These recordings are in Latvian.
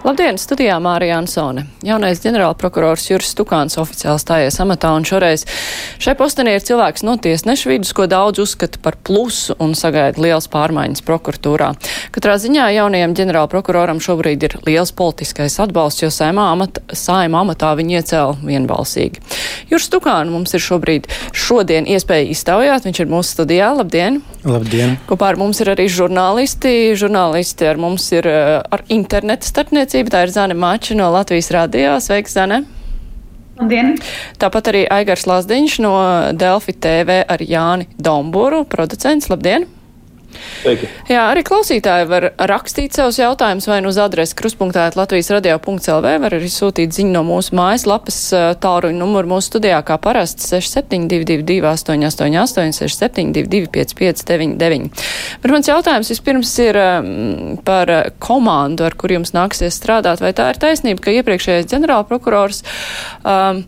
Labdien, studijā Mārija Ansone. Jaunais ģenerālprokurors Juris Stukāns oficiāli stājies amatā un šoreiz šai postenī ir cilvēks no tiesneša vidus, ko daudz uzskata par plusu un sagaida liels pārmaiņas prokuratūrā. Katrā ziņā jaunajam ģenerālprokuroram šobrīd ir liels politiskais atbalsts, jo saimā amat, saima amatā viņu iecēla vienbalsīgi. Juris Stukānu mums ir šobrīd šodien iespēja iztaujāt, viņš ir mūsu studijā. Labdien! Labdien! Kopā ar mums ir arī žurnālisti. Žurnālisti ar mums ir eh, ar interneta starpniecību tirzniecība. Tā ir Zane Mača no Latvijas radio. Sveiks, Zane! Labdien. Tāpat arī Aigars Lazdiņš no Delfi TV ar Jāni Domburu, producents. Labdien! Sveiki. Jā, arī klausītāji var rakstīt savus jautājumus vai nu uz adresi kruspunktā Latvijas radio.lv, var arī sūtīt ziņu no mūsu mājaslapas tāruņu numuru mūsu studijā, kā parasti 6722 888 6722 5599. Bet mans jautājums vispirms ir par komandu, ar kur jums nāksies strādāt. Vai tā ir taisnība, ka iepriekšējais ģenerālprokurors um,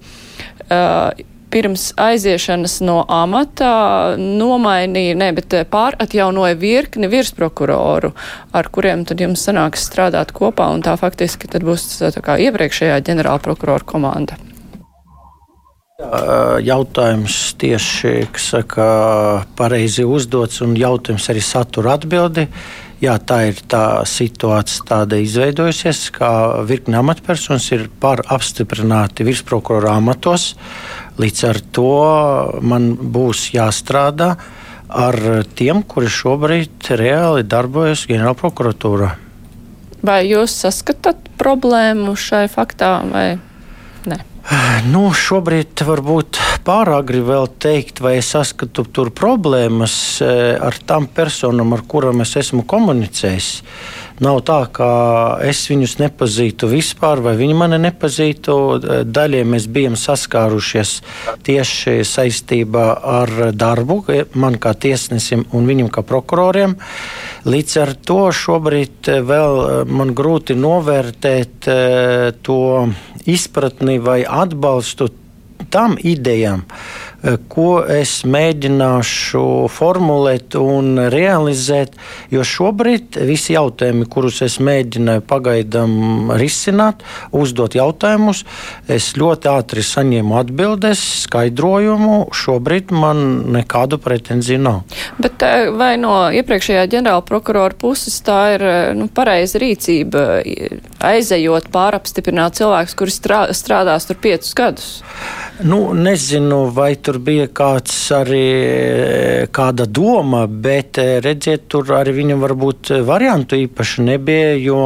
uh, pirms aiziešanas no amata nomainīja, ne, bet eh, pāratjaunoja virkni virsprokuroru, ar kuriem tad jums sanāks strādāt kopā, un tā faktiski tad būs tā kā iepriekšējā ģenerāla prokurora komanda. Jautājums tieši, saka, pareizi uzdots, un jautājums arī satura atbildi. Jā, tā ir tā situācija, tāda izveidojusies, ka virkni amatpersonas ir par apstiprināti virsprokurora amatos. Līdz ar to man būs jāstrādā ar tiem, kuri šobrīd reāli darbojas ģenerālprokuratūrā. Vai jūs saskatāt problēmu šai faktā vai ne? Nu, šobrīd varbūt pāragri vēl teikt, vai es saskatu tur problēmas eh, ar tām personām, ar kurām es esmu komunicējis. Nav tā, ka es viņus nepazītu vispār, vai viņi mani nepazītu. Daļai mēs bijām saskārušies tieši saistībā ar darbu, man kā tiesnesim un viņam kā prokuroriem. Līdz ar to šobrīd vēl man grūti novērtēt eh, to izpratni vai atbalstu tam idejām, Eh, ko es mēģināšu formulēt un realizēt. Jo šobrīd visi jautājumi, kurus es mēģināju pagaidām risināt, uzdot jautājumus, es ļoti ātri saņēmu atbildes, skaidrojumu. Šobrīd man nekādu pretenziju nav. Bet eh, vai no iepriekšējā ģenerāla prokurora puses tā ir eh, nu, pareiza rīcība, aizejot pārapstiprināt cilvēkus, kuri strādās tur piecus gadus? Nu, nezinu, vai tur bija kāds arī kāda doma, bet e, redziet, tur arī viņam varbūt variantu īpaši nebija, jo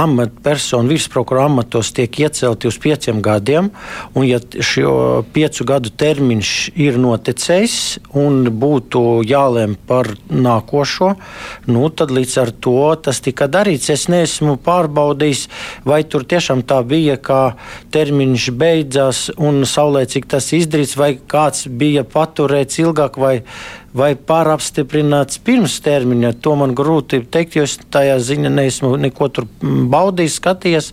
amatpersonu virsprokura amatos tiek iecelti uz pieciem gadiem, un ja šo piecu gadu termiņš ir noticējis un būtu jālēm par nākošo, nu, tad līdz ar to tas tika darīts. Es neesmu pārbaudījis, vai tur tiešām tā bija, kā termiņš beidzās un saulē saulēcīgi tas izdarīts, vai kāds bija paturēts ilgāk, vai vai pārapstiprināts pirms termiņa. To man grūti pateikt, jo es tajā ziņā neesmu neko tur baudījis, skatījies.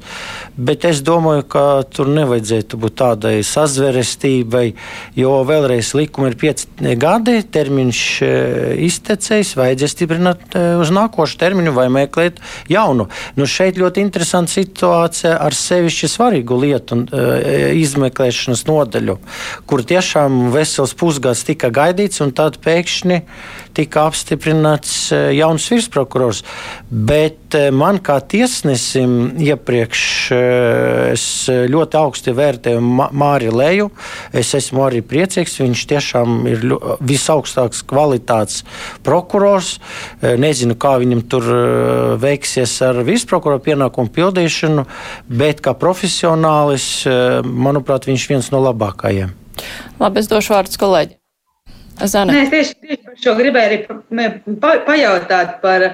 Bet es domāju, ka tur nevajadzētu būt tādai sazverestībai, jo vēlreiz likuma ir pieci gadi, termiņš e, iztecējis, vajadzēs stiprināt e, uz nākošu termiņu vai meklēt jaunu. Nu, šeit ļoti interesanta situācija ar sevišķi svarīgu lietu e, izmeklēšanas nodaļu, kur tiešām vesels pusgads tika gaidīts un tad pēkšņi pēkšņi tika apstiprināts eh, jauns virsprokurors. Bet eh, man kā tiesnesim iepriekš eh, es ļoti augsti vērtēju Māri Leju. Es esmu arī priecīgs. Viņš tiešām ir visaugstākais kvalitātes prokurors. Nezinu, kā viņam tur veiksies ar virsprokuroru pienākumu pildīšanu, bet kā profesionālis, manuprāt, viņš ir viens no labākajiem. Labi, es došu vārdus kolēģiem. Zana. Nē, tieši, tieši par šo gribēju arī pa, pajautāt par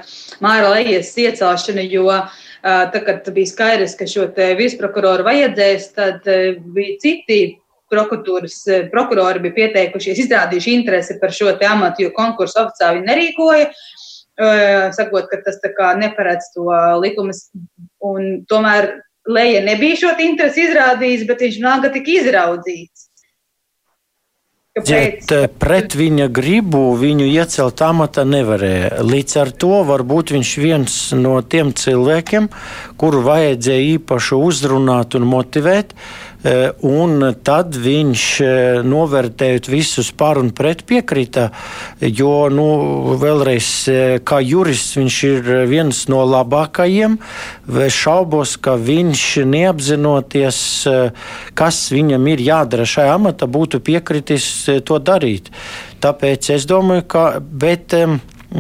Māra Lejas iecelšanu, jo tad, kad bija skaidrs, ka šo virsprokuroru vajadzēs, tad bija citi prokuratūras prokurori bija pieteikušies, izrādījuši interesi par šo amatu, jo konkursu oficiāli nerīkoja. Sakot, ka tas neparedz to likumus. Tomēr Leja nebija šo interesi izrādījis, bet viņš nāga tik izraudzīts. Kāpēc? Eh, pret viņa gribu viņu iecelt amatā nevarēja. Līdz ar to varbūt viņš viens no tiem cilvēkiem, kuru vajadzēja īpaši uzrunāt un motivēt, un tad viņš eh, novērtējot visus par un pret piekrita, jo, nu, vēlreiz, eh, kā jurists viņš ir viens no labākajiem. Es šaubos, ka viņš neapzinoties, kas viņam ir jādara šajā amatā, būtu piekritis to darīt. Tāpēc es domāju, ka. Bet,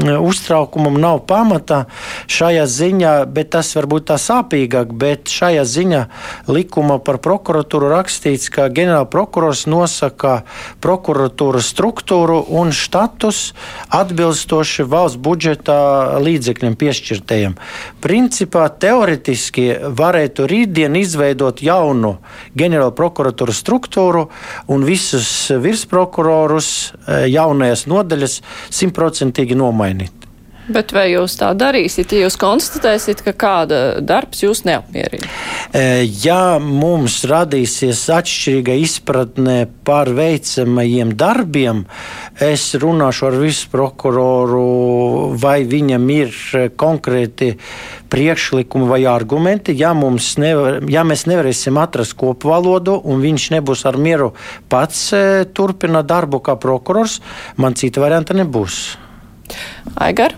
uztraukumam nav pamata šajā ziņā, bet tas varbūt tā sāpīgāk, bet šajā ziņā likuma par prokuratūru rakstīts, ka ģenerālprokurors nosaka prokuratūras struktūru un štatus atbilstoši valsts budžeta līdzekļiem piešķirtajiem. Principā teoretiski varētu rītdien izveidot jaunu ģenerālprokuratūras struktūru un visus virsprokurorus eh, jaunajās nodaļas simtprocentīgi nomainīt nomainīt. Bet vai jūs tā darīsiet, ja jūs konstatēsiet, ka kāda darbs jūs neapmierina? E, ja mums radīsies atšķirīga izpratne par veicamajiem darbiem, es runāšu ar visu prokuroru, vai viņam ir konkrēti priekšlikumi vai argumenti. Ja, nevar, ja mēs nevarēsim atrast kopvalodu un viņš nebūs ar mieru pats e, turpināt darbu kā prokurors, man cita varianta nebūs. Aigar?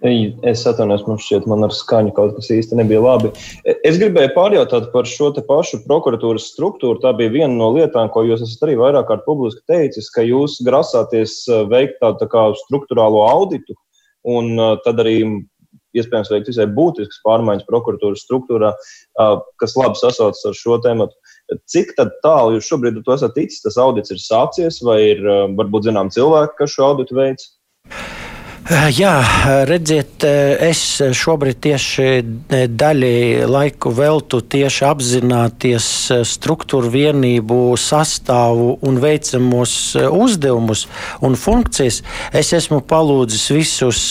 Es atvainojos, man šķiet, man ar skaņu kaut kas īsti nebija labi. Es gribēju pārjautāt par šo pašu prokuratūras struktūru. Tā bija viena no lietām, ko jūs esat arī vairāk kārt publiski teicis, ka jūs grasāties uh, veikt tādu tā kā struktūrālo auditu un uh, tad arī iespējams veikt visai būtiskas pārmaiņas prokuratūras struktūrā, kas labi sasaucas ar šo tēmu. Cik tālu jūs šobrīd to esat ticis? Tas audits ir sācies, vai ir varbūt zinām cilvēki, kas šo auditu veids? Eh, jā, redziet, eh, es šobrīd tieši eh, daļai laiku veltu tieši apzināties struktūru vienību sastāvu un veicamos uzdevumus un funkcijas. Es esmu palūdzis visus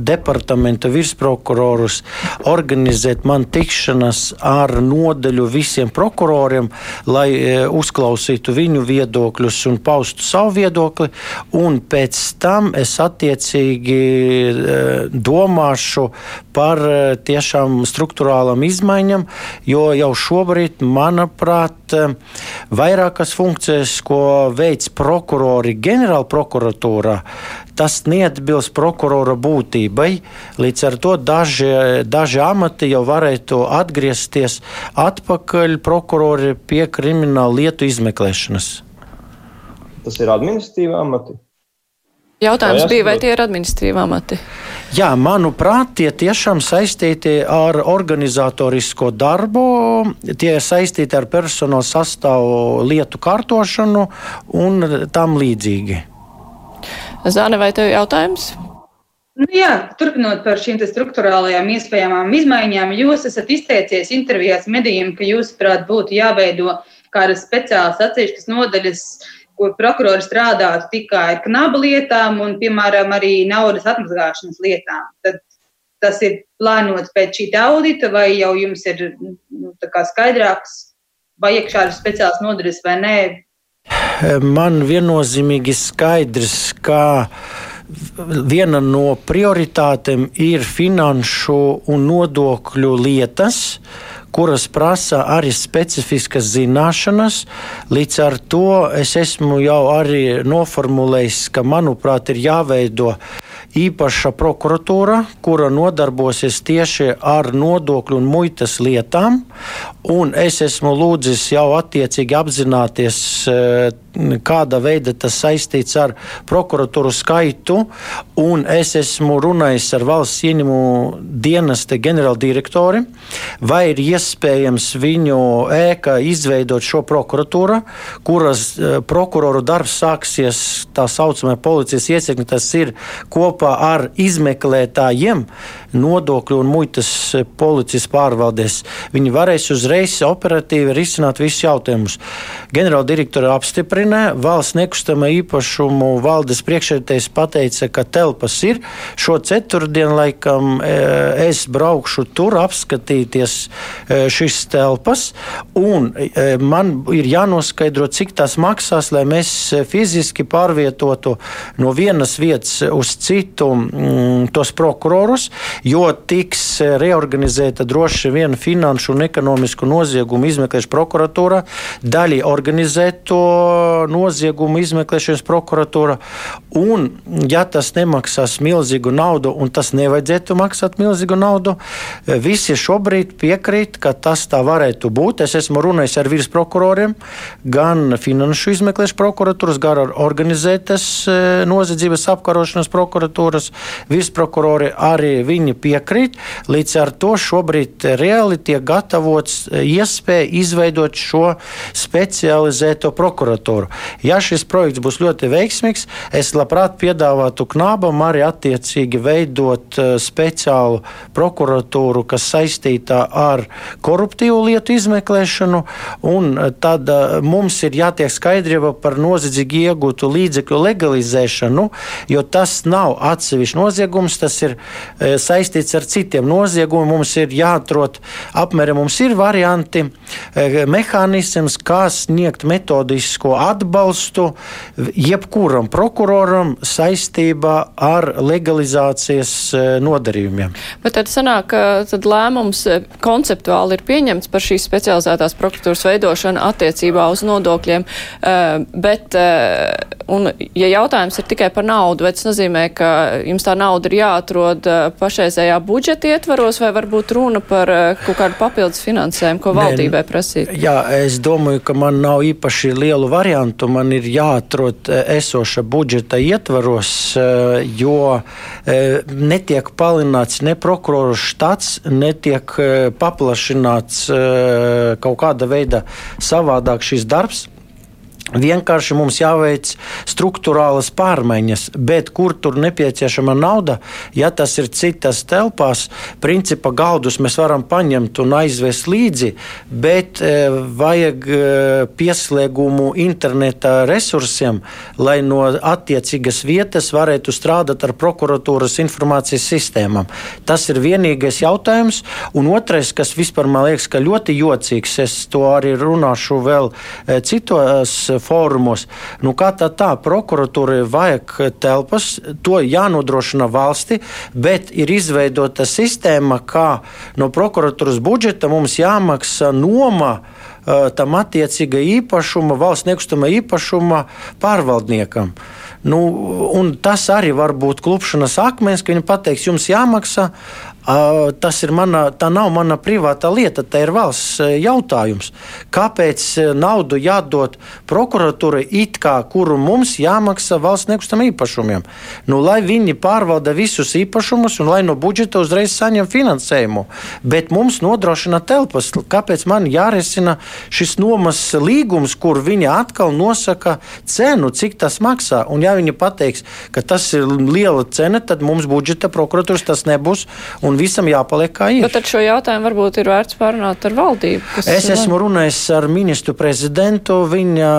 departamenta virsprokurorus organizēt man tikšanas ar nodaļu visiem prokuroriem, lai uzklausītu viņu viedokļus un paustu savu viedokli, un pēc tam es attiecīgi rūpīgi eh, domāšu par eh, tiešām struktūrālām izmaiņām, jo jau šobrīd, manuprāt, eh, vairākas funkcijas, ko veids prokurori ģenerāla prokuratūrā, tas neatbilst prokurora būtībai. Līdz ar to daži, daži amati jau varētu atgriezties atpakaļ prokurori pie krimināla lietu izmeklēšanas. Tas ir administratīvi amati. Jautājums bija, vai tie ir administrīvi amati? Jā, manuprāt, tie tiešām saistīti ar organizatorisko darbu, tie ir saistīti ar personāla sastāvu lietu kārtošanu un tam līdzīgi. Zāne, vai tev jautājums? Nu, jā, turpinot par šīm struktūrālajām iespējamām izmaiņām, jūs esat izteicies intervijās medijiem, ka jūs, prāt, būtu jāveido kādas speciālas atsevišķas nodaļas kur prokurori strādātu tikai ar knabu lietām un, piemēram, arī naudas atmazgāšanas lietām. Tad tas ir plānots pēc šī audita, vai jau jums ir nu, skaidrāks, vai iekšā ir speciāls nodaļas vai nē? Man viennozīmīgi skaidrs, ka viena no prioritātēm ir finanšu un nodokļu lietas. Kuras prasa arī specifiskas zināšanas. Līdz ar to es esmu jau arī noformulējis, ka, manuprāt, ir jāveido īpaša prokuratūra, kura nodarbosies tieši ar nodokļu un muitas lietām. Un es esmu lūdzis jau attiecīgi apzināties, eh, kāda veida tas saistīts ar prokuratūru skaitu. Es esmu runājis ar valsts ieņemumu dienesta ģenerāldirektori, vai ir iespējams viņu ēkā izveidot šo prokuratūru, kuras eh, prokuroru darbs sāksies tā saucamā policijas iecirkņa. Tas ir kopā ar izmeklētājiem nodokļu un muitas policijas pārvaldēs. Viņi varēs uzreiz operatīvi risināt visus jautājumus. Ģenerāldirektori apstiprina apstiprinē. Valsts nekustamā īpašumu valdes priekšsēdētājs pateica, ka telpas ir. Šo ceturtdienu laikam es braukšu tur apskatīties šīs telpas, un man ir jānoskaidro, cik tas maksās, lai mēs fiziski pārvietotu no vienas vietas uz citu mm, tos prokurorus, jo tiks reorganizēta droši vien finanšu un ekonomisku noziegumu izmeklēšana prokuratūra, daļa organizēt to noziegumu izmeklēšanas prokuratūra, un ja tas nemaksās milzīgu naudu, un tas nevajadzētu maksāt milzīgu naudu, visi šobrīd piekrīt, ka tas tā varētu būt. Es esmu runājis ar virsprokuroriem, gan finanšu izmeklēšanas prokuratūras, gan ar organizētas e, noziedzības apkarošanas prokuratūras virsprokurori arī viņi piekrīt. Līdz ar to šobrīd reāli tiek gatavots e, iespēja izveidot šo specializēto prokuratūru. Ja šis projekts būs ļoti veiksmīgs, es labprāt piedāvātu Knābam arī attiecīgi veidot uh, speciālu prokuratūru, kas saistītā ar koruptīvu lietu izmeklēšanu, un uh, tad uh, mums ir jātiek skaidrība par noziedzīgi iegūtu līdzekļu legalizēšanu, jo tas nav atsevišķs noziegums, tas ir saistīts ar citiem noziegumiem. Mums ir jāatrod apmēram, mums ir varianti, mehānisms, kā sniegt metodisko atbalstu jebkuram prokuroram saistībā ar legalizācijas e, nodarījumiem. Bet tad sanāk, ka tad lēmums e, konceptuāli ir pieņemts par šīs specializētās prokuratūras veidošanu attiecībā uz nodokļiem, e, bet, un ja jautājums ir tikai par naudu, vai tas nozīmē, ka jums tā nauda ir jāatrod pašreizējā budžeta ietvaros, vai varbūt runa par kaut kādu papildus finansējumu, ko valdībai prasīt? Jā, es domāju, ka man nav īpaši lielu variantu. Man ir jāatrod eh, esoša budžeta ietvaros, eh, jo eh, netiek palielināts ne prokuroru štats, netiek paplašināts kaut kāda veida savādāk šis darbs. Vienkārši mums jāveic struktūrālas pārmaiņas, bet kur tur nepieciešama nauda, ja tas ir citas telpās, principā galdus mēs varam paņemt un aizvest līdzi, bet e, vajag e, pieslēgumu interneta resursiem, lai no attiecīgas vietas varētu strādāt ar prokuratūras informācijas sistēmām. Tas ir vienīgais jautājums. Un otrais, kas vispār man liekas, ka ļoti jocīgs, es to arī runāšu vēl e, citos fórumos. Nu, kā tā tā, prokuratūrai vajag telpas, to jānodrošina valsti, bet ir izveidota sistēma, kā no prokuratūras budžeta mums jāmaksā noma tam attiecīga īpašuma, valsts nekustamā īpašuma pārvaldniekam. Nu, tas arī var būt klupšanas akmens, ka viņi pateiks, jums jāmaksā, Tas ir mana, tā nav mana privāta lieta, tā ir valsts jautājums. Kāpēc naudu jādod prokuratūrai, it kā kuru mums jāmaksā valsts nekustamiem īpašumiem? Nu, lai viņi pārvalda visus īpašumus un lai no budžeta uzreiz saņem finansējumu, bet mums nodrošina telpas. Kāpēc man jārisina šis nomas līgums, kur viņi atkal nosaka cenu, cik tas maksā? Un ja viņi pateiks, ka tas ir liela cena, tad mums budžeta prokuratūras tas nebūs. Un un visam jāpaliek kā ir. Bet ar šo jautājumu varbūt ir vērts pārunāt ar valdību. Es esmu runājis ar ministru prezidentu, viņa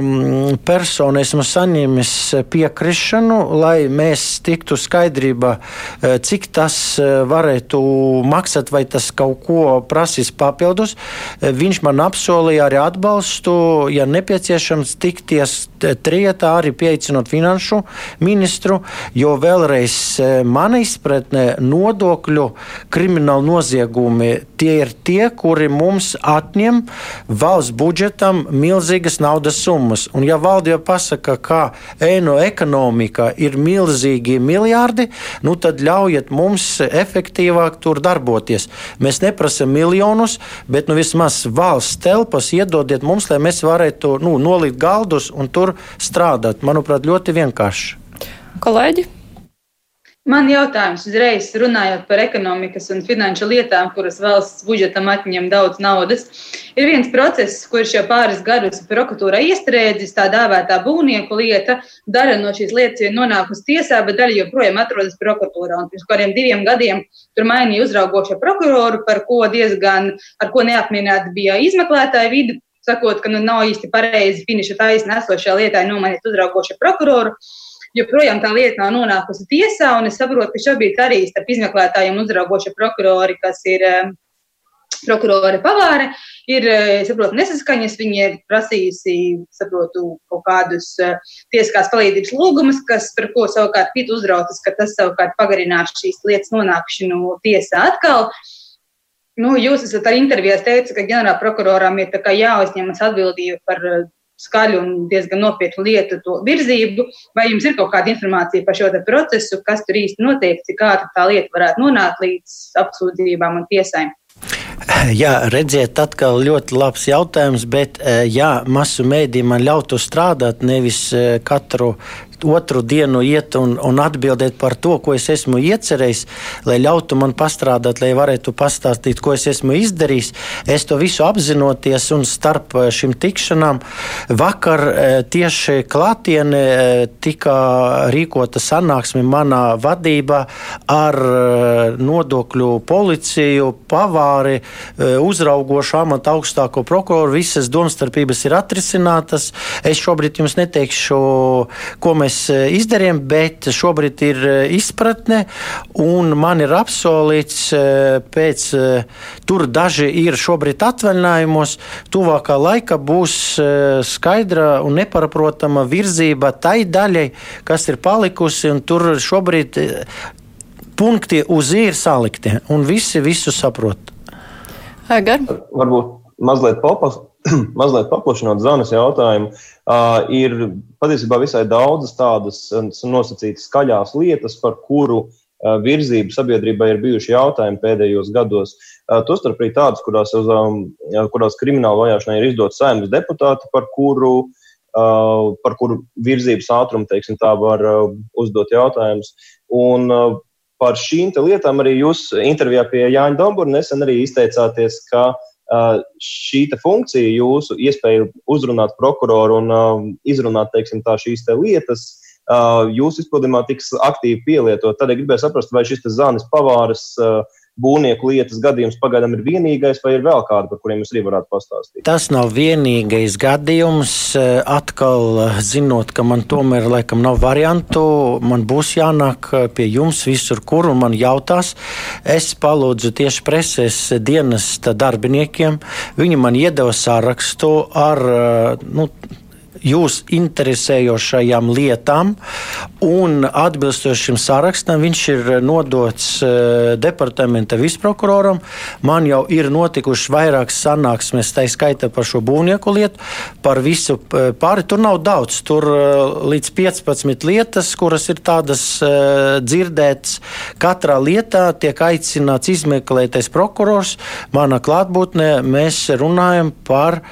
mm, personu esmu saņēmis piekrišanu, lai mēs tiktu skaidrībā, eh, cik tas eh, varētu maksāt, vai tas kaut ko prasīs papildus. Eh, viņš man apsolīja arī atbalstu, ja nepieciešams, tikties trietā arī pieaicinot finanšu ministru, jo vēlreiz mana izpratne nodokļu daļu kriminālu noziegumi. Tie ir tie, kuri mums atņem valsts budžetam milzīgas naudas summas. Un ja valdība pasaka, ka ēno ekonomika ir milzīgi miljardi, nu tad ļaujiet mums efektīvāk tur darboties. Mēs neprasam miljonus, bet nu vismaz valsts telpas iedodiet mums, lai mēs varētu nu, nolikt galdus un tur strādāt. Manuprāt, ļoti vienkārši. Kolēģi? Man jautājums uzreiz runājot par ekonomikas un finanšu lietām, kuras valsts budžetam atņem daudz naudas. Ir viens process, kurš jau pāris gadus prokuratūrā iestrēdzis, tā dēvētā būvnieku lieta. Daļa no šīs lietas ir nonākusi tiesā, bet daļa joprojām atrodas prokuratūrā. Un pirms kādiem diviem gadiem tur mainīja uzraugošo prokuroru, par ko diezgan, ar ko neapmierināti bija izmeklētāji vidi sakot, ka nu, nav īsti pareizi finiša taisnē esošajā lietā nomainīt uzraugošo prokuroru. Joprojām tā lieta nav nonākusi tiesā, un es saprotu, ka šobrīd arī starp izmeklētājiem uzraugošie prokurori, kas ir prokurori pavāre, ir, saprotu, nesaskaņas. Viņi ir prasījusi, saprotu, kaut kādus tiesiskās palīdzības lūgumus, kas, par ko savukārt Pita uzraucas, ka tas savukārt pagarinās šīs lietas nonākšanu tiesā atkal. Nu, jūs esat arī intervijās teicis, ka ģenerālprokuroram ir jāuzņemas atbildība par skaļu un diezgan nopietnu lietu virzību. Vai jums ir kaut kāda informācija par šo procesu, kas tur īsti notiek, cik ātri tā lieta varētu nonākt līdz apsūdzībām un tiesām? Jā, redziet, atkal ļoti labs jautājums, bet jā, masu mēdī man ļautu strādāt, nevis katru otru dienu iet un, un atbildēt par to, ko es esmu iecerējis, lai ļautu man pastrādāt, lai varētu pastāstīt, ko es esmu izdarījis. Es to visu apzinoties, un starp eh, šīm tikšanām vakar eh, tieši klātienē eh, tika rīkota sanāksme manā vadībā ar nodokļu policiju, pavāri, uzraugošu amatu augstāko prokuroru. Visas domstarpības ir atrisinātas. Es šobrīd jums neteikšu, ko mēs mēs eh, izdarījām, bet šobrīd ir eh, izpratne, un man ir apsolīts, eh, pēc tur daži ir šobrīd atvaļinājumos, tuvākā laika būs skaidra un neparaprotama virzība tai daļai, kas ir palikusi, un tur šobrīd punkti uz īri salikti, un visi visu saprot. Egar? Varbūt mazliet mazliet paplašinot Zanas jautājumu, uh, ir patiesībā visai daudzas tādas nosacītas skaļās lietas, par kuru uh, virzību sabiedrībai ir bijuši jautājumi pēdējos gados. Uh, Tostarp arī tādas, kurās, uz, um, kurās krimināla vajāšanai ir izdot saimnes deputāti, par kuru, uh, par kuru virzības ātrumu, teiksim, tā var uh, uzdot jautājumus. Un, uh, Par šīm lietām arī jūs intervijā pie Jāņa Dombura nesen arī izteicāties, ka uh, šī funkcija, jūsu iespēja uzrunāt prokuroru un izrunāt teiksim, tā, šīs te lietas, jūsu izpildījumā tiks aktīvi pielietot. Tad ja gribēju saprast, vai šis zānis pavārs būvnieku lietas gadījums pagaidām ir vienīgais, vai ir vēl kādi, par kuriem jūs arī varētu pastāstīt? Tas nav vienīgais gadījums. Eh, atkal, eh, zinot, ka man tomēr laikam nav variantu, man būs jānāk eh, pie jums visur, kur un man jautās. Es palūdzu tieši preses dienas darbiniekiem. Viņi man iedeva sārakstu ar nu, jūs interesējošajām lietām, un atbilstoši šim sarakstam viņš ir nodots uh, departamenta visprokuroram. Man jau ir notikušas vairākas sanāksmes, tā skaita par šo būvnieku lietu, par visu uh, pāri. Tur nav daudz, tur uh, līdz 15 lietas, kuras ir tādas dzirdētas. Katrā lietā tiek aicināts izmeklētais prokurors. Manā klātbūtnē mēs runājam par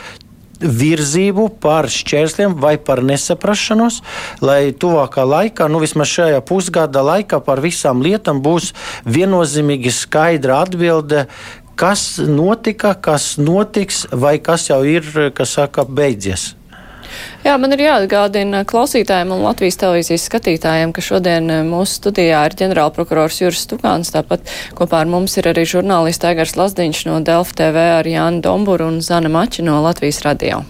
virzību par šķērsliem vai par nesaprašanos, lai tuvākā laikā, nu vismaz šajā pusgada laikā, par visām lietām būs viennozīmīgi skaidra atbilde, kas notika, kas notiks vai kas jau ir, kas saka, beidzies. Jā, man ir jāatgādina klausītājiem un Latvijas televīzijas skatītājiem, ka šodien eh, mūsu studijā ir ģenerālprokurors Juris Stukāns, tāpat kopā ar mums ir arī žurnālisti Aigars Lazdiņš no Delfa TV ar Jānu Domburu un Zana Mači no Latvijas radio.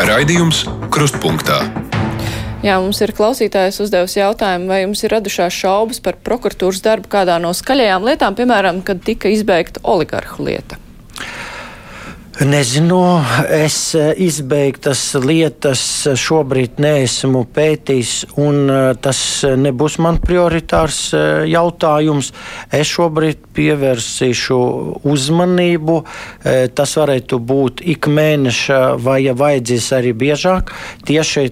Raidījums Krustpunktā. Jā, mums ir klausītājs uzdevusi jautājumu, vai jums ir radušās šaubas par prokuratūras darbu kādā no skaļajām lietām, piemēram, kad tika izbeigta oligarhu lieta? Nezinu, es eh, izbeigtas lietas šobrīd neesmu pētījis, un eh, tas nebūs man prioritārs eh, jautājums. Es šobrīd pievērsīšu uzmanību. Tas varētu būt ik mēneša vai, ja vajadzīs, arī biežāk. Tieši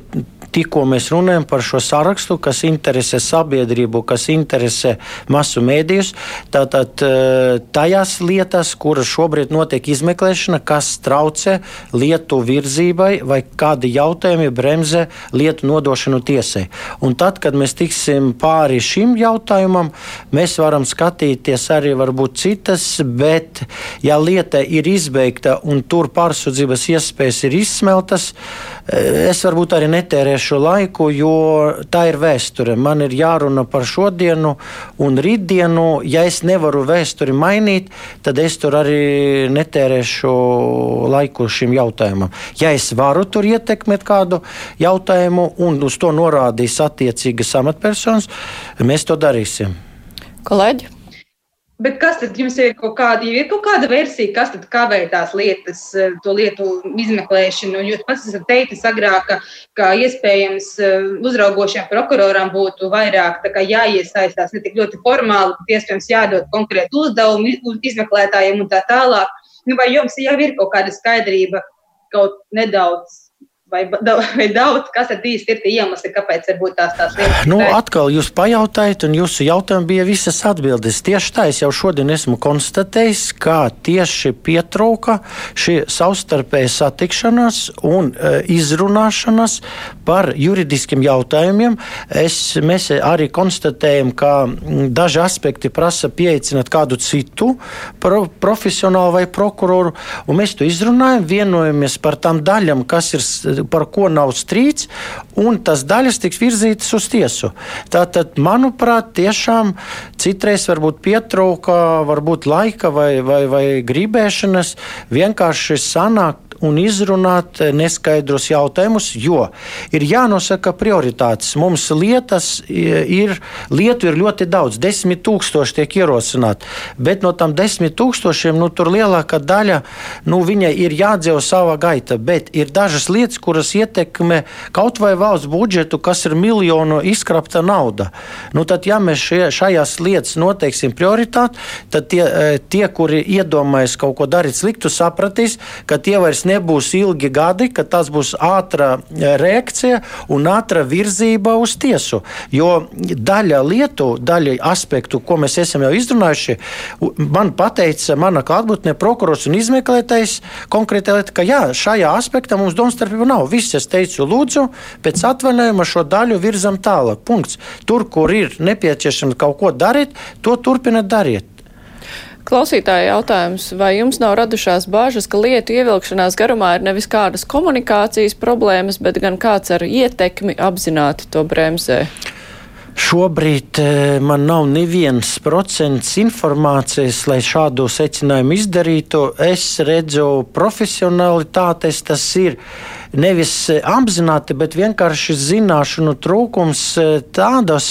tikko mēs runājam par šo sarakstu, kas interesē sabiedrību, kas interesē masu mēdījus, tātad eh, tajās lietās, kuras šobrīd notiek izmeklēšana, kas traucē lietu virzībai vai kādi jautājumi bremzē lietu nodošanu tiesai. Un tad, kad mēs tiksim pāri šim jautājumam, mēs varam skatīties arī varbūt citas, bet ja lieta ir izbeigta un tur pārsūdzības iespējas ir izsmeltas, Es varbūt arī netērēšu laiku, jo tā ir vēsture. Man ir jārunā par šodienu un rītdienu. Ja es nevaru vēsturi mainīt, tad es tur arī netērēšu laiku šim jautājumam. Ja es varu tur ietekmēt kādu jautājumu un uz to norādīs attiecīgas amatpersonas, mēs to darīsim. Kolēģi? Bet kas tad jums ir kaut kāda, ir kaut kāda versija, kas tad kavē tās lietas, eh, to lietu izmeklēšanu? Jūs pats esat teicis agrāk, ka, ka iespējams eh, uzraugošiem prokuroram būtu vairāk jāiesaistās ne tik ļoti formāli, bet iespējams jādod konkrēti uzdevumi izmeklētājiem un tā tālāk. Nu, vai jums jau ir kaut kāda skaidrība kaut nedaudz Vai, vai daudz, kas tad īsti ir tie iemesli, kāpēc varbūt tās tās lietas? Nu, atkal jūs pajautājat, un jūsu jautājumi bija visas atbildes. Tieši tā, es jau šodien esmu konstatējis, ka tieši pietrūka šī savstarpēja satikšanās un e, izrunāšanas par juridiskiem jautājumiem. Es, mēs arī konstatējam, ka daži aspekti prasa pieaicināt kādu citu pro, profesionālu vai prokuroru, un mēs to izrunājam, vienojamies par tām daļām, kas ir par ko nav strīds, un tas daļas tiks virzītas uz tiesu. Tātad, manuprāt, tiešām citreiz varbūt pietrūka varbūt laika vai, vai, vai gribēšanas vienkārši sanākt un izrunāt neskaidrus jautājumus, jo ir jānosaka prioritātes. Mums lietas ir, lietu ir ļoti daudz, desmit tūkstoši tiek ierosināti, bet no tam desmit tūkstošiem nu, tur lielākā daļa nu, viņai ir jādzīvo savā gaita, bet ir dažas lietas, kuras ietekmē kaut vai valsts budžetu, kas ir miljonu izkrapta nauda. Nu, tad, ja mēs šie, šajās lietas noteiksim prioritāti, tad tie, e, tie, kuri iedomājas kaut ko darīt sliktu, sapratīs, ka tie vairs nebūs ilgi gadi, ka tas būs ātra e, reakcija un ātra virzība uz tiesu. Jo daļa lietu, daļa aspektu, ko mēs esam jau izrunājuši, man pateica mana klātbūtne prokurors un izmeklētājs konkrēti lieta, ka jā, šajā aspektā mums domstarpība nav. Viss es teicu, lūdzu, pēc atvaļinājuma šo daļu virzam tālāk. Punkts. Tur, kur ir nepieciešams kaut ko darīt, to turpināt darīt. Klausītāja jautājums, vai jums nav radušās bāžas, ka lietu ievilkšanās garumā ir nevis kādas komunikācijas problēmas, bet gan kāds ar ietekmi apzināti to bremzē? Šobrīd eh, man nav neviens procents informācijas, lai šādu secinājumu izdarītu. Es redzu profesionalitātes, tas ir nevis e, apzināti, bet vienkārši zināšanu trūkums e, tādos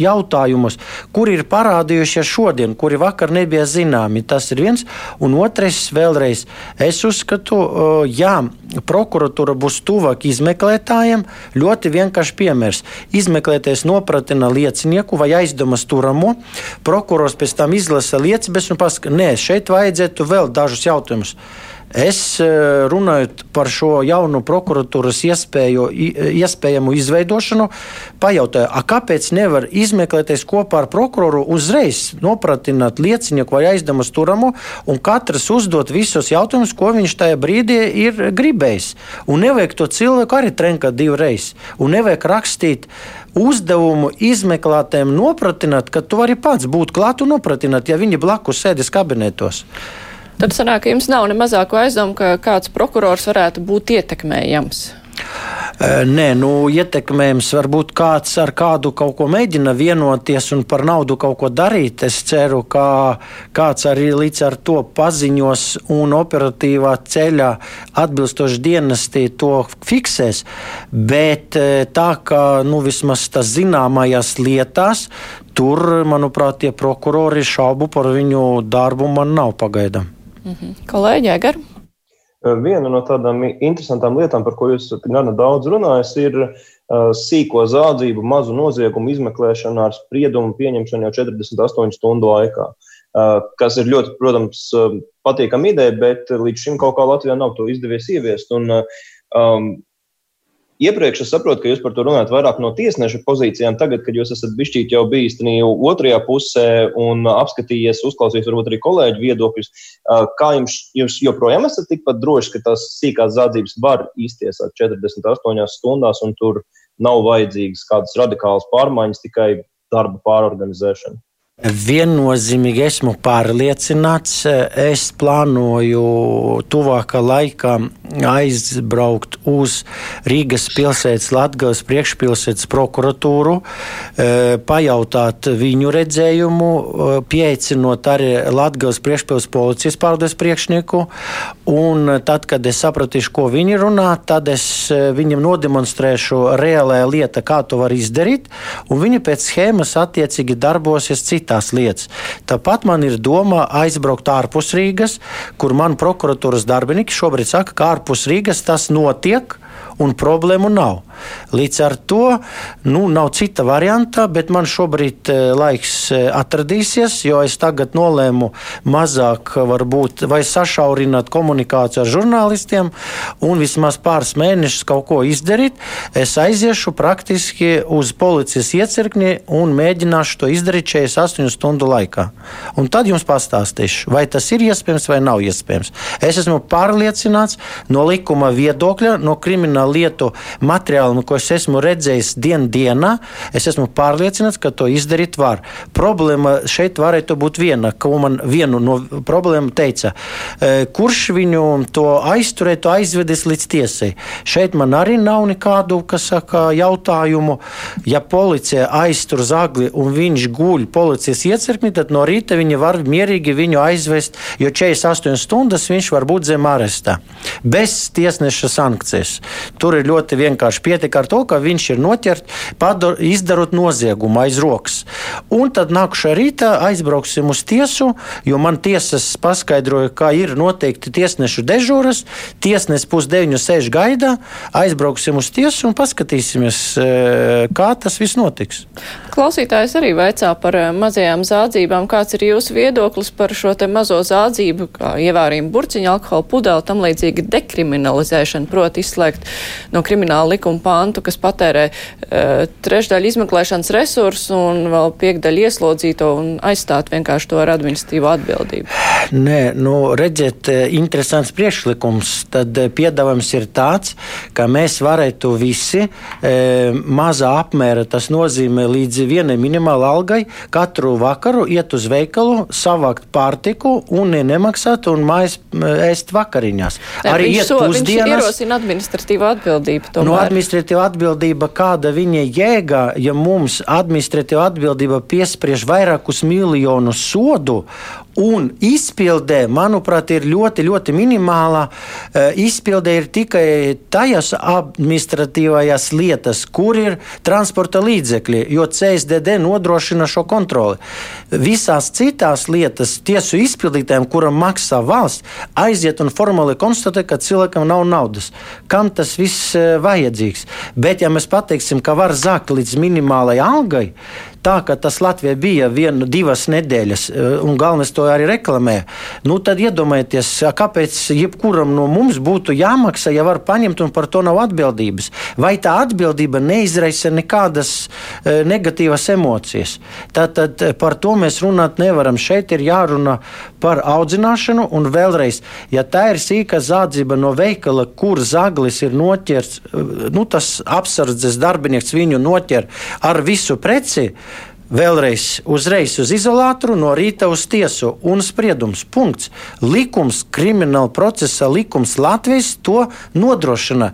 jautājumos, kuri ir parādījušies šodien, kuri vakar nebija zināmi. Tas ir viens. Un otrais, vēlreiz, es uzskatu, ja prokuratūra būs tuvāk izmeklētājiem, ļoti vienkārši piemērs. Izmeklētājs nopratina liecinieku vai aizdomas turamo, prokurors pēc tam izlasa liecības un pasaka, nē, šeit vajadzētu vēl dažus jautājumus. Es e, runājot par šo jaunu prokuratūras iespēju, iespējamu izveidošanu, pajautāju, kāpēc nevar izmeklēties kopā ar prokuroru uzreiz nopratināt liecinieku vai aizdevumus turamo un katrs uzdot visus jautājumus, ko viņš tajā brīdī ir gribējis. Un nevajag to cilvēku arī trenkāt divreiz. Un nevajag rakstīt uzdevumu izmeklētājiem nopratināt, ka tu vari pats būt klāt un nopratināt, ja viņi blakus sēdēs kabinetos. Tad sanāk, ka jums nav ne mazāko aizdomu, ka kāds prokurors varētu būt ietekmējams. Nē, nu, ietekmējams, varbūt kāds ar kādu kaut ko mēģina vienoties un par naudu kaut ko darīt. Es ceru, ka kāds arī līdz ar to paziņos un operatīvā ceļā atbilstoši dienestī to fiksēs. Bet tā kā nu, vismaz tas zināmajās lietās, tur, manuprāt, tie prokurori šaubu par viņu darbu man nav pagaidām. Mhm. Kolēģi, Egar? Viena no tādām interesantām lietām, par ko jūs gana daudz runājat, ir sīko zādzību, mazu noziegumu izmeklēšana ar spriedumu pieņemšanu jau 48 stundu laikā. Kas ir ļoti, protams, patīkama ideja, bet līdz šim kaut kā Latvijā nav to izdevies ieviest. Un, um, Iepriekš es saprotu, ka jūs par to runājat vairāk no tiesneša pozīcijām. Tagad, kad jūs esat bijis jau bijis otrajā pusē un apskatījies, uzklausījis varbūt arī kolēģu viedokļus, kā jums, jūs joprojām esat tikpat droši, ka tās sīkās zādzības var iztiesāt 48 stundās un tur nav vajadzīgas kādas radikālas pārmaiņas, tikai darba pārorganizēšana? Viennozīmīgi esmu pārliecināts, es plānoju tuvākā laikā aizbraukt uz Rīgas pilsētas Latgales priekšpilsētas prokuratūru, e, pajautāt viņu redzējumu, e, pieaicinot arī Latgales priekšpilsētas policijas pārdes priekšnieku, un tad, kad es sapratīšu, ko viņi runā, tad es e, viņam nodemonstrēšu reālajā lieta, kā to var izdarīt, un viņi pēc schēmas attiecīgi darbosies citā citās lietas. Tāpat man ir doma aizbraukt ārpus Rīgas, kur man prokuratūras darbinieki šobrīd saka, ka ārpus Rīgas tas notiek un problēmu nav. Līdz ar to nu, nav cita varianta, bet man šobrīd eh, laiks eh, atradīsies, jo es tagad nolēmu mazāk varbūt vai sašaurināt komunikāciju ar žurnālistiem un vismaz pāris mēnešus kaut ko izdarīt. Es aiziešu praktiski uz policijas iecirkni un mēģināšu to izdarīt 48 stundu laikā. Un tad jums pastāstīšu, vai tas ir iespējams vai nav iespējams. Es esmu pārliecināts no likuma viedokļa, no krimināla lietu materiālu, ko es esmu redzējis dien dienā, es esmu pārliecināts, ka to izdarīt var. Problēma šeit varētu būt viena, ko man vienu no problēmu teica. E, kurš viņu to aizturētu, aizvedis līdz tiesai? Šeit man arī nav nekādu saka, jautājumu. Ja policija aiztur zagli un viņš guļ policijas iecirkni, tad no rīta viņi var mierīgi viņu aizvest, jo 48 stundas viņš var būt zem arestā. Bez tiesneša sankcijas. Tur ir ļoti vienkārši pietiek ar to, ka viņš ir noķerts, izdarot noziegumu aiz rokas. Un tad nākušā rītā aizbrauksim uz tiesu, jo man tiesas paskaidroja, ka ir noteikti tiesnešu dežūras. Tiesnesis pusdeviņu sēž gaidā, aizbrauksim uz tiesu un paskatīsimies, e, kā tas viss notiks. Klausītājs arī vaicā par e, mazajām zādzībām. Kāds ir jūsu viedoklis par šo te mazo zādzību, kā ievārījumu burciņu, alkohola pudeli, tam līdzīgi dekriminalizēšanu, proti izslēgt no krimināla likuma pantu, kas patērē uh, trešdaļu izmeklēšanas resursu un vēl piekdaļu ieslodzīto un aizstāt vienkārši to ar administratīvo atbildību? Nē, nu, redziet, eh, interesants priekšlikums. Tad eh, piedāvājums ir tāds, ka mēs varētu visi e, mazā apmēra, tas nozīmē līdz vienai minimālai algai, katru vakaru iet uz veikalu, savākt pārtiku un nemaksāt un mājas ēst vakariņās. Ne, Arī iet so, pusdienas. Viņš ierosina administratīvo atbildību. Tomēr. No administratīvo administratīva atbildība, kāda viņa jēga, ja mums administratīva atbildība piespriež vairākus miljonus sodu Un izpildē, manuprāt, ir ļoti, ļoti minimāla. Eh, izpildē ir tikai tajās administratīvajās lietas, kur ir transporta līdzekļi, jo CSDD nodrošina šo kontroli. Visās citās lietās tiesu izpildītājiem, kuram maksā valsts, aiziet un formāli konstatē, ka cilvēkam nav naudas. Kam tas viss eh, vajadzīgs? Bet, ja mēs pateiksim, ka var zakt līdz minimālajai algai, tā, ka tas Latvijai bija viena, divas nedēļas, eh, un galvenais to arī reklamē, nu, tad iedomājieties, kāpēc jebkuram no mums būtu jāmaksā, ja var paņemt un par to nav atbildības. Vai tā atbildība neizraisa nekādas e, negatīvas emocijas? Tātad eh, par to mēs runāt nevaram. Šeit ir jārunā par audzināšanu, un vēlreiz, ja tā ir sīka zādzība no veikala, kur zaglis ir noķerts, nu, tas apsardzes darbinieks viņu noķer ar visu preci, Vēlreiz, uzreiz uz izolātoru, no rīta uz tiesu un spriedums. Punkts. Likums, krimināla procesa likums Latvijas to nodrošina.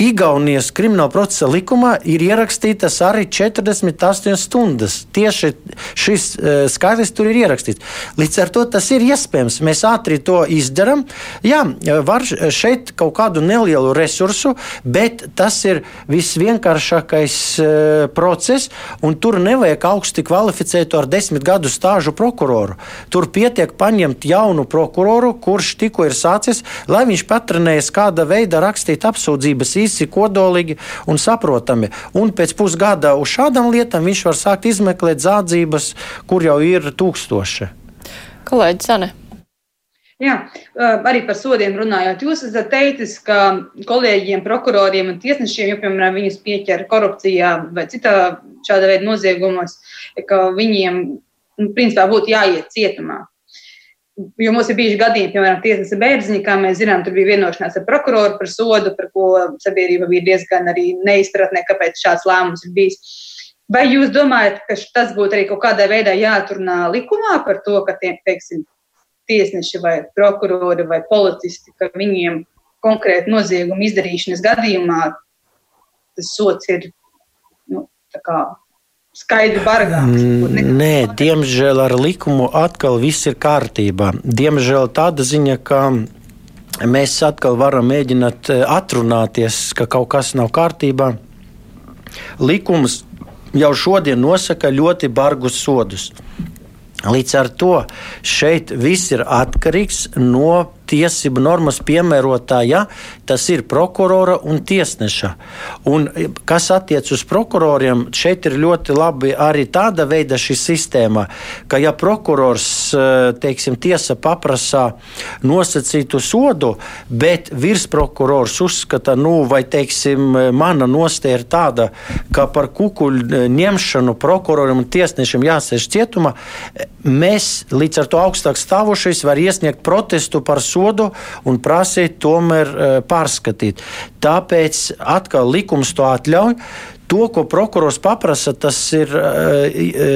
Igaunijas krimināla procesa likumā ir ierakstītas arī 48 stundas. Tieši šis uh, skaitlis tur ir ierakstīts. Līdz ar to tas ir iespējams. Mēs ātri to izdarām. Jā, var šeit kaut kādu nelielu resursu, bet tas ir visvienkāršākais uh, process, un tur nevajag augsti kvalificētu ar desmit gadu stāžu prokuroru. Tur pietiek paņemt jaunu prokuroru, kurš tikko ir sācis, lai viņš patrenējas kāda veida rakstīt apsūdzības īsi, kodolīgi un saprotami. Un pēc pusgada uz šādām lietām viņš var sākt izmeklēt zādzības, kur jau ir tūkstoši. Kolēģi Sane. Jā, arī par sodiem runājot. Jūs esat teicis, ka kolēģiem, prokuroriem un tiesnešiem, ja, piemēram, viņus pieķer korupcijā vai citā šāda veida noziegumos, ka viņiem, nu, principā, būtu jāiet cietumā. Jo mums ir bijuši gadījumi, piemēram, tiesnesa bērziņa, kā mēs zinām, tur bija vienošanās ar prokuroru par sodu, par ko sabiedrība bija diezgan arī neizpratnē, kāpēc šāds lēmums ir bijis. Vai jūs domājat, ka tas būtu arī kaut kādā veidā jāatrunā likumā par to, ka tiem, teiksim, tiesneši vai prokurori vai policisti, ka viņiem konkrēti nozieguma izdarīšanas gadījumā tas sots ir nu, skaidri bargāks? Nē, diemžēl ar likumu atkal viss ir kārtībā. Diemžēl tāda ziņa, ka mēs atkal varam mēģināt eh, atrunāties, ka kaut kas nav kārtībā. Likums jau šodien nosaka ļoti bargus sodus. Līdz ar to šeit viss ir atkarīgs no tiesību normas piemērotāja, tas ir prokurora un tiesneša. Un, kas attiecas uz prokuroriem, šeit ir ļoti labi arī tāda veida šī sistēma, ka ja prokurors, teiksim, tiesa paprasā nosacītu sodu, bet virsprokurors uzskata, nu, vai, teiksim, mana nostāja ir tāda, ka par kukuļu ņemšanu prokuroram un tiesnešam jāsēž cietumā, mēs līdz ar to augstāk stāvošais var iesniegt protestu par sodu sodu un prasīt tomēr e, pārskatīt. Tāpēc atkal likums to atļauj. To, ko prokurors paprasa, tas ir e, e,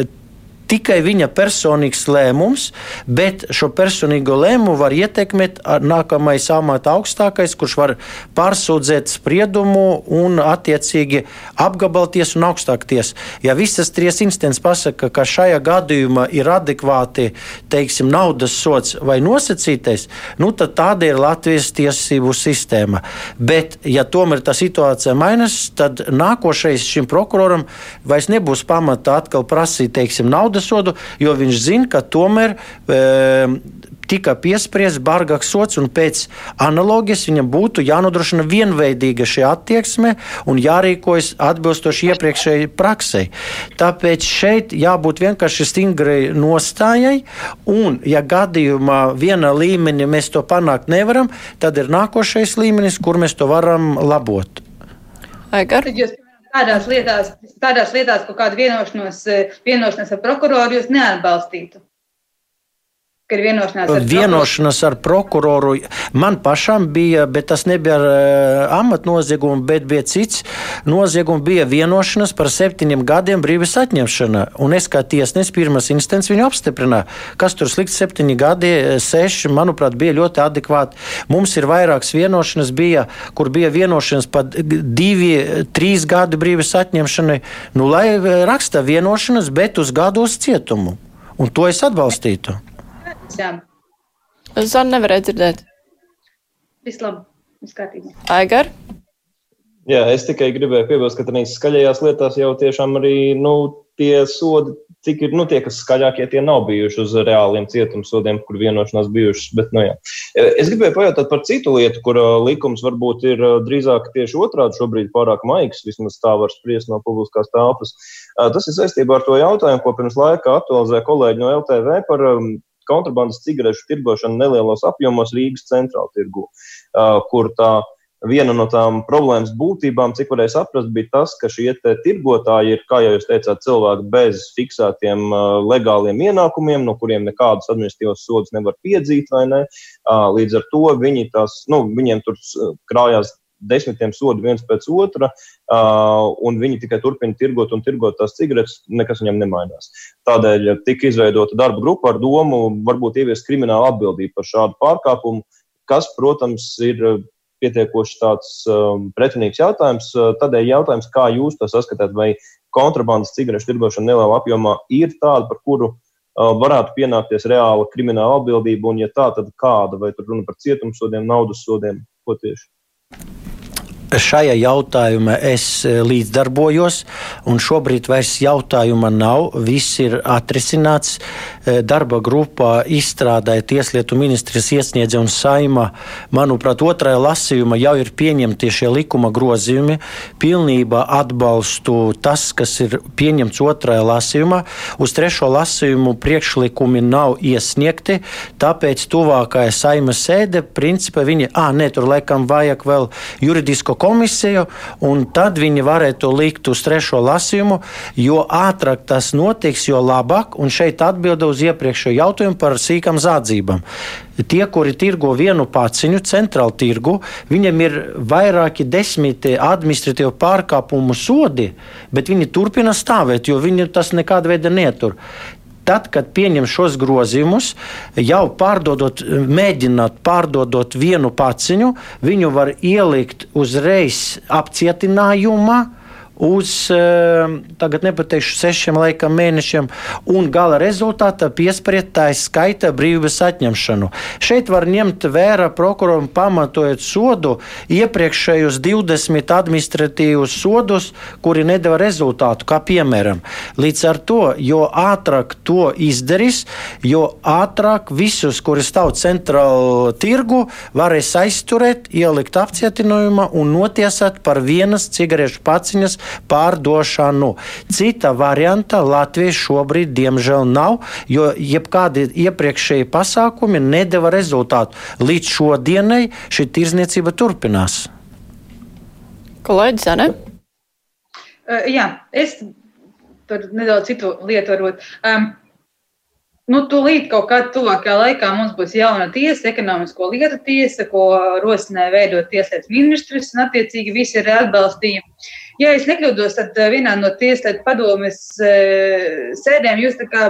tikai viņa personīgs lēmums, bet šo personīgo lēmumu var ietekmēt nākamais amata augstākais, kurš var pārsūdzēt spriedumu un attiecīgi apgabalties un augstākties. Ja visas trīs instances pasaka, ka šajā gadījumā ir adekvāti teiksim, naudas sots vai nosacītais, nu, tad tāda ir Latvijas tiesību sistēma. Bet, ja tomēr tā situācija mainās, tad nākošais šim prokuroram vairs nebūs pamata atkal prasīt teiksim, naudas naudas sodu, jo viņš zina, ka tomēr e, tika piespriests bargāks sots, un pēc analogijas viņam būtu jānodrošina vienveidīga šī attieksme un jārīkojas atbilstoši iepriekšējai praksei. Tāpēc šeit jābūt vienkārši stingrai nostājai, un, ja gadījumā vienā līmenī mēs to panākt nevaram, tad ir nākošais līmenis, kur mēs to varam labot. Aigar tādās lietās, tādās lietās kaut kādu vienošanos, eh, vienošanos ar prokuroru jūs neatbalstītu? Ka ir vienošanās ar, vienošanās ar prokuroru. Man pašam bija, bet tas nebija ar uh, amatnoziegumu, bet bija cits noziegums. Bija vienošanās par septiņiem gadiem brīvības atņemšana. Un es kā tiesnesis pirmās instances viņu apstiprināju. Kas tur slikts septiņi gadi, seši, manuprāt, bija ļoti adekvāti. Mums ir vairākas vienošanas, bija, kur bija vienošanās par divi, trīs gadi brīvības atņemšanai. Nu, lai raksta vienošanas, bet uz gadu uz cietumu. Un to es atbalstītu. Jā. Zana nevarēja dzirdēt. Viss labi, viss kārtībā. Aigar? Jā, es tikai gribēju piebilst, ka tādās skaļajās lietās jau tiešām arī nu, tie sodi, cik ir nu, tie, kas skaļākie, tie nav bijuši uz reāliem cietumsodiem, kur vienošanās bijušas. Bet, nu, jā. es gribēju pajautāt par citu lietu, kur likums varbūt ir drīzāk tieši otrādi šobrīd pārāk maigs, vismaz tā var spriest no publiskās telpas. Tas ir saistībā ar to jautājumu, ko pirms laika aktualizēja kolēģi no LTV par kontrabandas cigarešu tirgošanu nelielos apjomos Rīgas centrāla tirgu, kur tā viena no tām problēmas būtībām, cik varēja saprast, bija tas, ka šie tirgotāji ir, kā jau jūs teicāt, cilvēki bez fiksētiem legāliem ienākumiem, no kuriem nekādus administratīvos sodus nevar piedzīt, vai ne? Līdz ar to viņi tās, nu, viņiem tur krājās desmitiem sodu viens pēc otra, un viņi tikai turpina tirgot un tirgot tās cigaretes, nekas viņam nemainās. Tādēļ tika izveidota darba grupa ar domu varbūt ieviest kriminālu atbildību par šādu pārkāpumu, kas, protams, ir pietiekoši tāds um, pretrunīgs jautājums. Tādēļ jautājums, kā jūs to saskatāt, vai kontrabandas cigarešu tirgošana nelielā apjomā ir tāda, par kuru uh, varētu pienākties reāla krimināla atbildība, un ja tā, tad kāda, vai tur runa par cietumsodiem, naudas sodiem, ko tieši? Šajā jautājumā es e, līdzdarbojos, un šobrīd vairs jautājuma nav. Viss ir atrisināts. E, darba grupā izstrādāja Tieslietu ministrs iesniedza un saima. Manuprāt, otrajā lasījumā jau ir pieņemti šie likuma grozījumi. Pilnībā atbalstu tas, kas ir pieņemts otrajā lasījumā. Uz trešo lasījumu priekšlikumi nav iesniegti, tāpēc tuvākajā saima sēde, principā viņi, ah, nē, tur laikam vajag vēl juridisko komisiju, un tad viņi varētu likt uz trešo lasījumu. Jo ātrāk tas notiks, jo labāk. Un šeit atbilde uz iepriekšējo jautājumu par sīkām zādzībām. Tie, kuri tirgo vienu paciņu, centrālu tirgu, viņiem ir vairāki desmiti administratīvu pārkāpumu sodi, bet viņi turpina stāvēt, jo viņi tas nekāda veida netur tad, kad pieņem šos grozījumus, jau pārdodot, mēģināt pārdodot vienu paciņu, viņu var ielikt uzreiz apcietinājumā uz ehm, tagad nepateikšu sešiem laikam mēnešiem, un gala rezultātā piespriedtājas skaita brīvības atņemšanu. Šeit var ņemt vērā prokuroram pamatojot sodu iepriekšējos 20 administratīvus sodus, kuri nedeva rezultātu, kā piemēram. Līdz ar to, jo ātrāk to izdarīs, jo ātrāk visus, kuri stāv centrāla tirgu, varēs aizturēt, ielikt apcietinājumā un notiesāt par vienas cigarešu paciņas pārdošanu. Cita varianta Latvijai šobrīd, diemžēl, nav, jo jebkādi iepriekšēji pasākumi nedeva rezultātu. Līdz šodienai šī tirzniecība turpinās. Kolēģis, ne? Uh, jā, es tur nedaudz citu lietu varbūt. Um, Nu, tūlīt kaut kādā tuvākajā laikā mums būs jauna tiesa, ekonomisko lietu tiesa, ko rosināja veidot tieslietu ministrs, un attiecīgi visi ir atbalstīja. Ja es nekļūdos, tad eh, vienā no tieslietu padomes eh, sēdēm jūs tā kā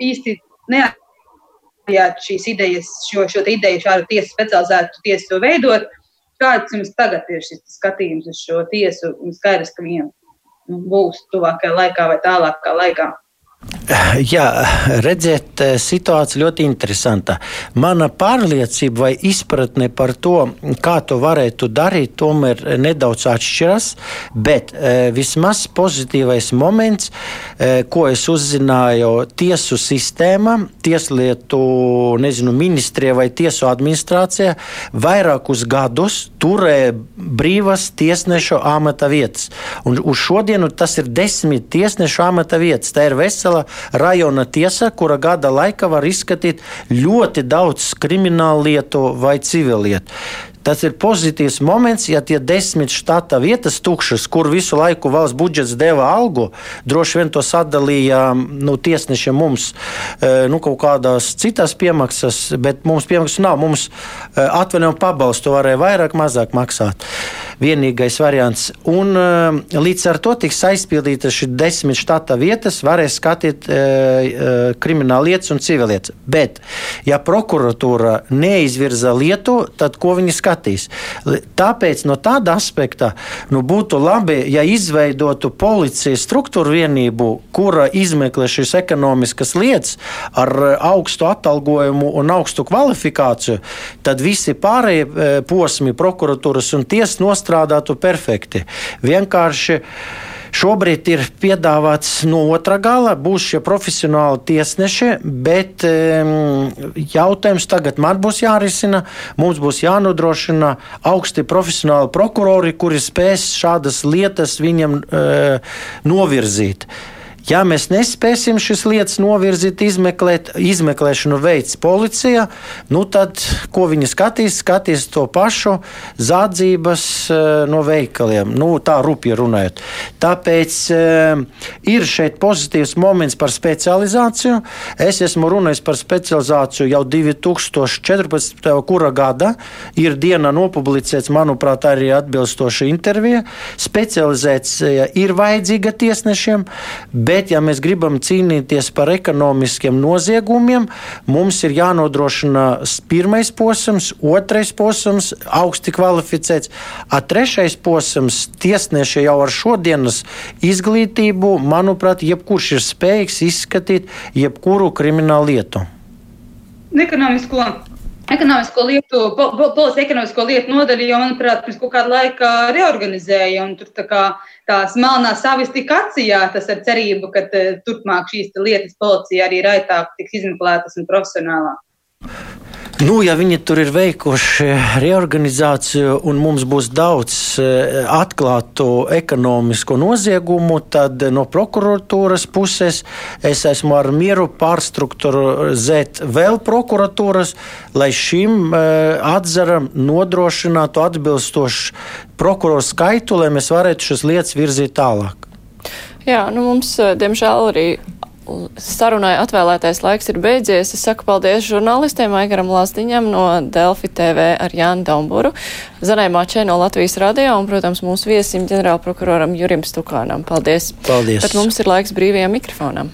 īsti neatbalstījāt šīs idejas, šo, šo ideju, šādu tiesu specializētu tiesu veidot. Kāds jums tagad ir šis skatījums uz šo tiesu? Un skaidrs, ka viņiem nu, būs tuvākajā laikā vai tālākā laikā. Jā, redziet, eh, situācija ļoti interesanta. Mana pārliecība vai izpratne par to, kā to varētu darīt, tomēr nedaudz atšķiras. Bet e, vismaz pozitīvais moments, e, ko es uzzināju tiesu sistēmā, tieslietu nezinu, ministrijā vai tiesu administrācijā, vairākus gadus turēja brīvas tiesnešu amata vietas. Un uz šodienu tas ir desmit tiesnešu amata vietas. Tā ir vesela rajona tiesa, kura gada laikā var izskatīt ļoti daudz kriminālu lietu vai civilietu. Tas ir pozitīvs moments, ja tie desmit štata vietas tukšas, kur visu laiku valsts budžets deva algu, droši vien to sadalīja nu, tiesnešiem mums e, nu, kaut kādās citās piemaksas, bet mums piemaksas nav. Mums e, atvaļinājumu pabalstu varēja vairāk, mazāk maksāt vienīgais variants. Un, eh, līdz ar to tiks aizpildītas šīs desmit štata vietas, varēs skatīt e, e, krimināla lietas un civilietas. Bet, ja prokuratūra neizvirza lietu, tad ko viņi skatīs? Tāpēc no tāda aspekta nu, būtu labi, ja izveidotu policijas struktūru vienību, kura izmeklē šīs ekonomiskas lietas ar augstu atalgojumu un augstu kvalifikāciju, tad visi pārējie posmi prokuratūras un tiesas nostrādāt strādātu perfekti. Vienkārši Šobrīd ir piedāvāts no otra gala, būs šie profesionāli tiesneši, bet um, jautājums tagad man būs jārisina. Mums būs jānodrošina augsti profesionāli prokurori, kuri spēs šādas lietas viņam uh, novirzīt. Ja mēs nespēsim šīs lietas novirzīt, izmeklēt, izmeklēšanu veids policija, nu tad, ko viņi skatīs, skatīs to pašu zādzības uh, no veikaliem, nu, tā rupji runājot. Tāpēc uh, ir šeit pozitīvs moments par specializāciju. Es esmu runājis par specializāciju jau 2014. kura gada. Ir diena nopublicēts, manuprāt, arī atbilstoša intervija. Specializēts ir vajadzīga tiesnešiem. Bet, ja mēs gribam cīnīties par ekonomiskiem noziegumiem, mums ir jānodrošina pirmais posms, otrais posms, augsti kvalificēts, a trešais posms tiesneši jau ar šodienas izglītību, manuprāt, jebkurš ir spējīgs izskatīt jebkuru kriminālu lietu. Ekonomisko ekonomisko lietu, po, po, policijas ekonomisko lietu nodaļu, jo, manuprāt, pirms kaut kāda laika reorganizēja. Tur tā kā tās melnās savis tika atsijātas ar cerību, ka turpmāk šīs lietas policija arī raitāk tiks izmeklētas un profesionālāk. Nu, ja viņi tur ir veikuši reorganizāciju un mums būs daudz eh, atklātu ekonomisku noziegumu, tad no prokuratūras puses es esmu ar mieru pārstruktūrizēt vēl prokuratūras, lai šim eh, atzaram nodrošinātu atbilstošu prokuroru skaitu, lai mēs varētu šīs lietas virzīt tālāk. Jā, nu mums, eh, diemžēl, arī sarunai atvēlētais laiks ir beidzies. Es saku paldies žurnālistiem Aigaram Lāsdiņam no Delfi TV ar Jānu Daumburu, Zanai Mačē no Latvijas radio un, protams, mūsu viesim ģenerālprokuroram Jurim Stukānam. Paldies! Paldies! Bet mums ir laiks brīvajam mikrofonam.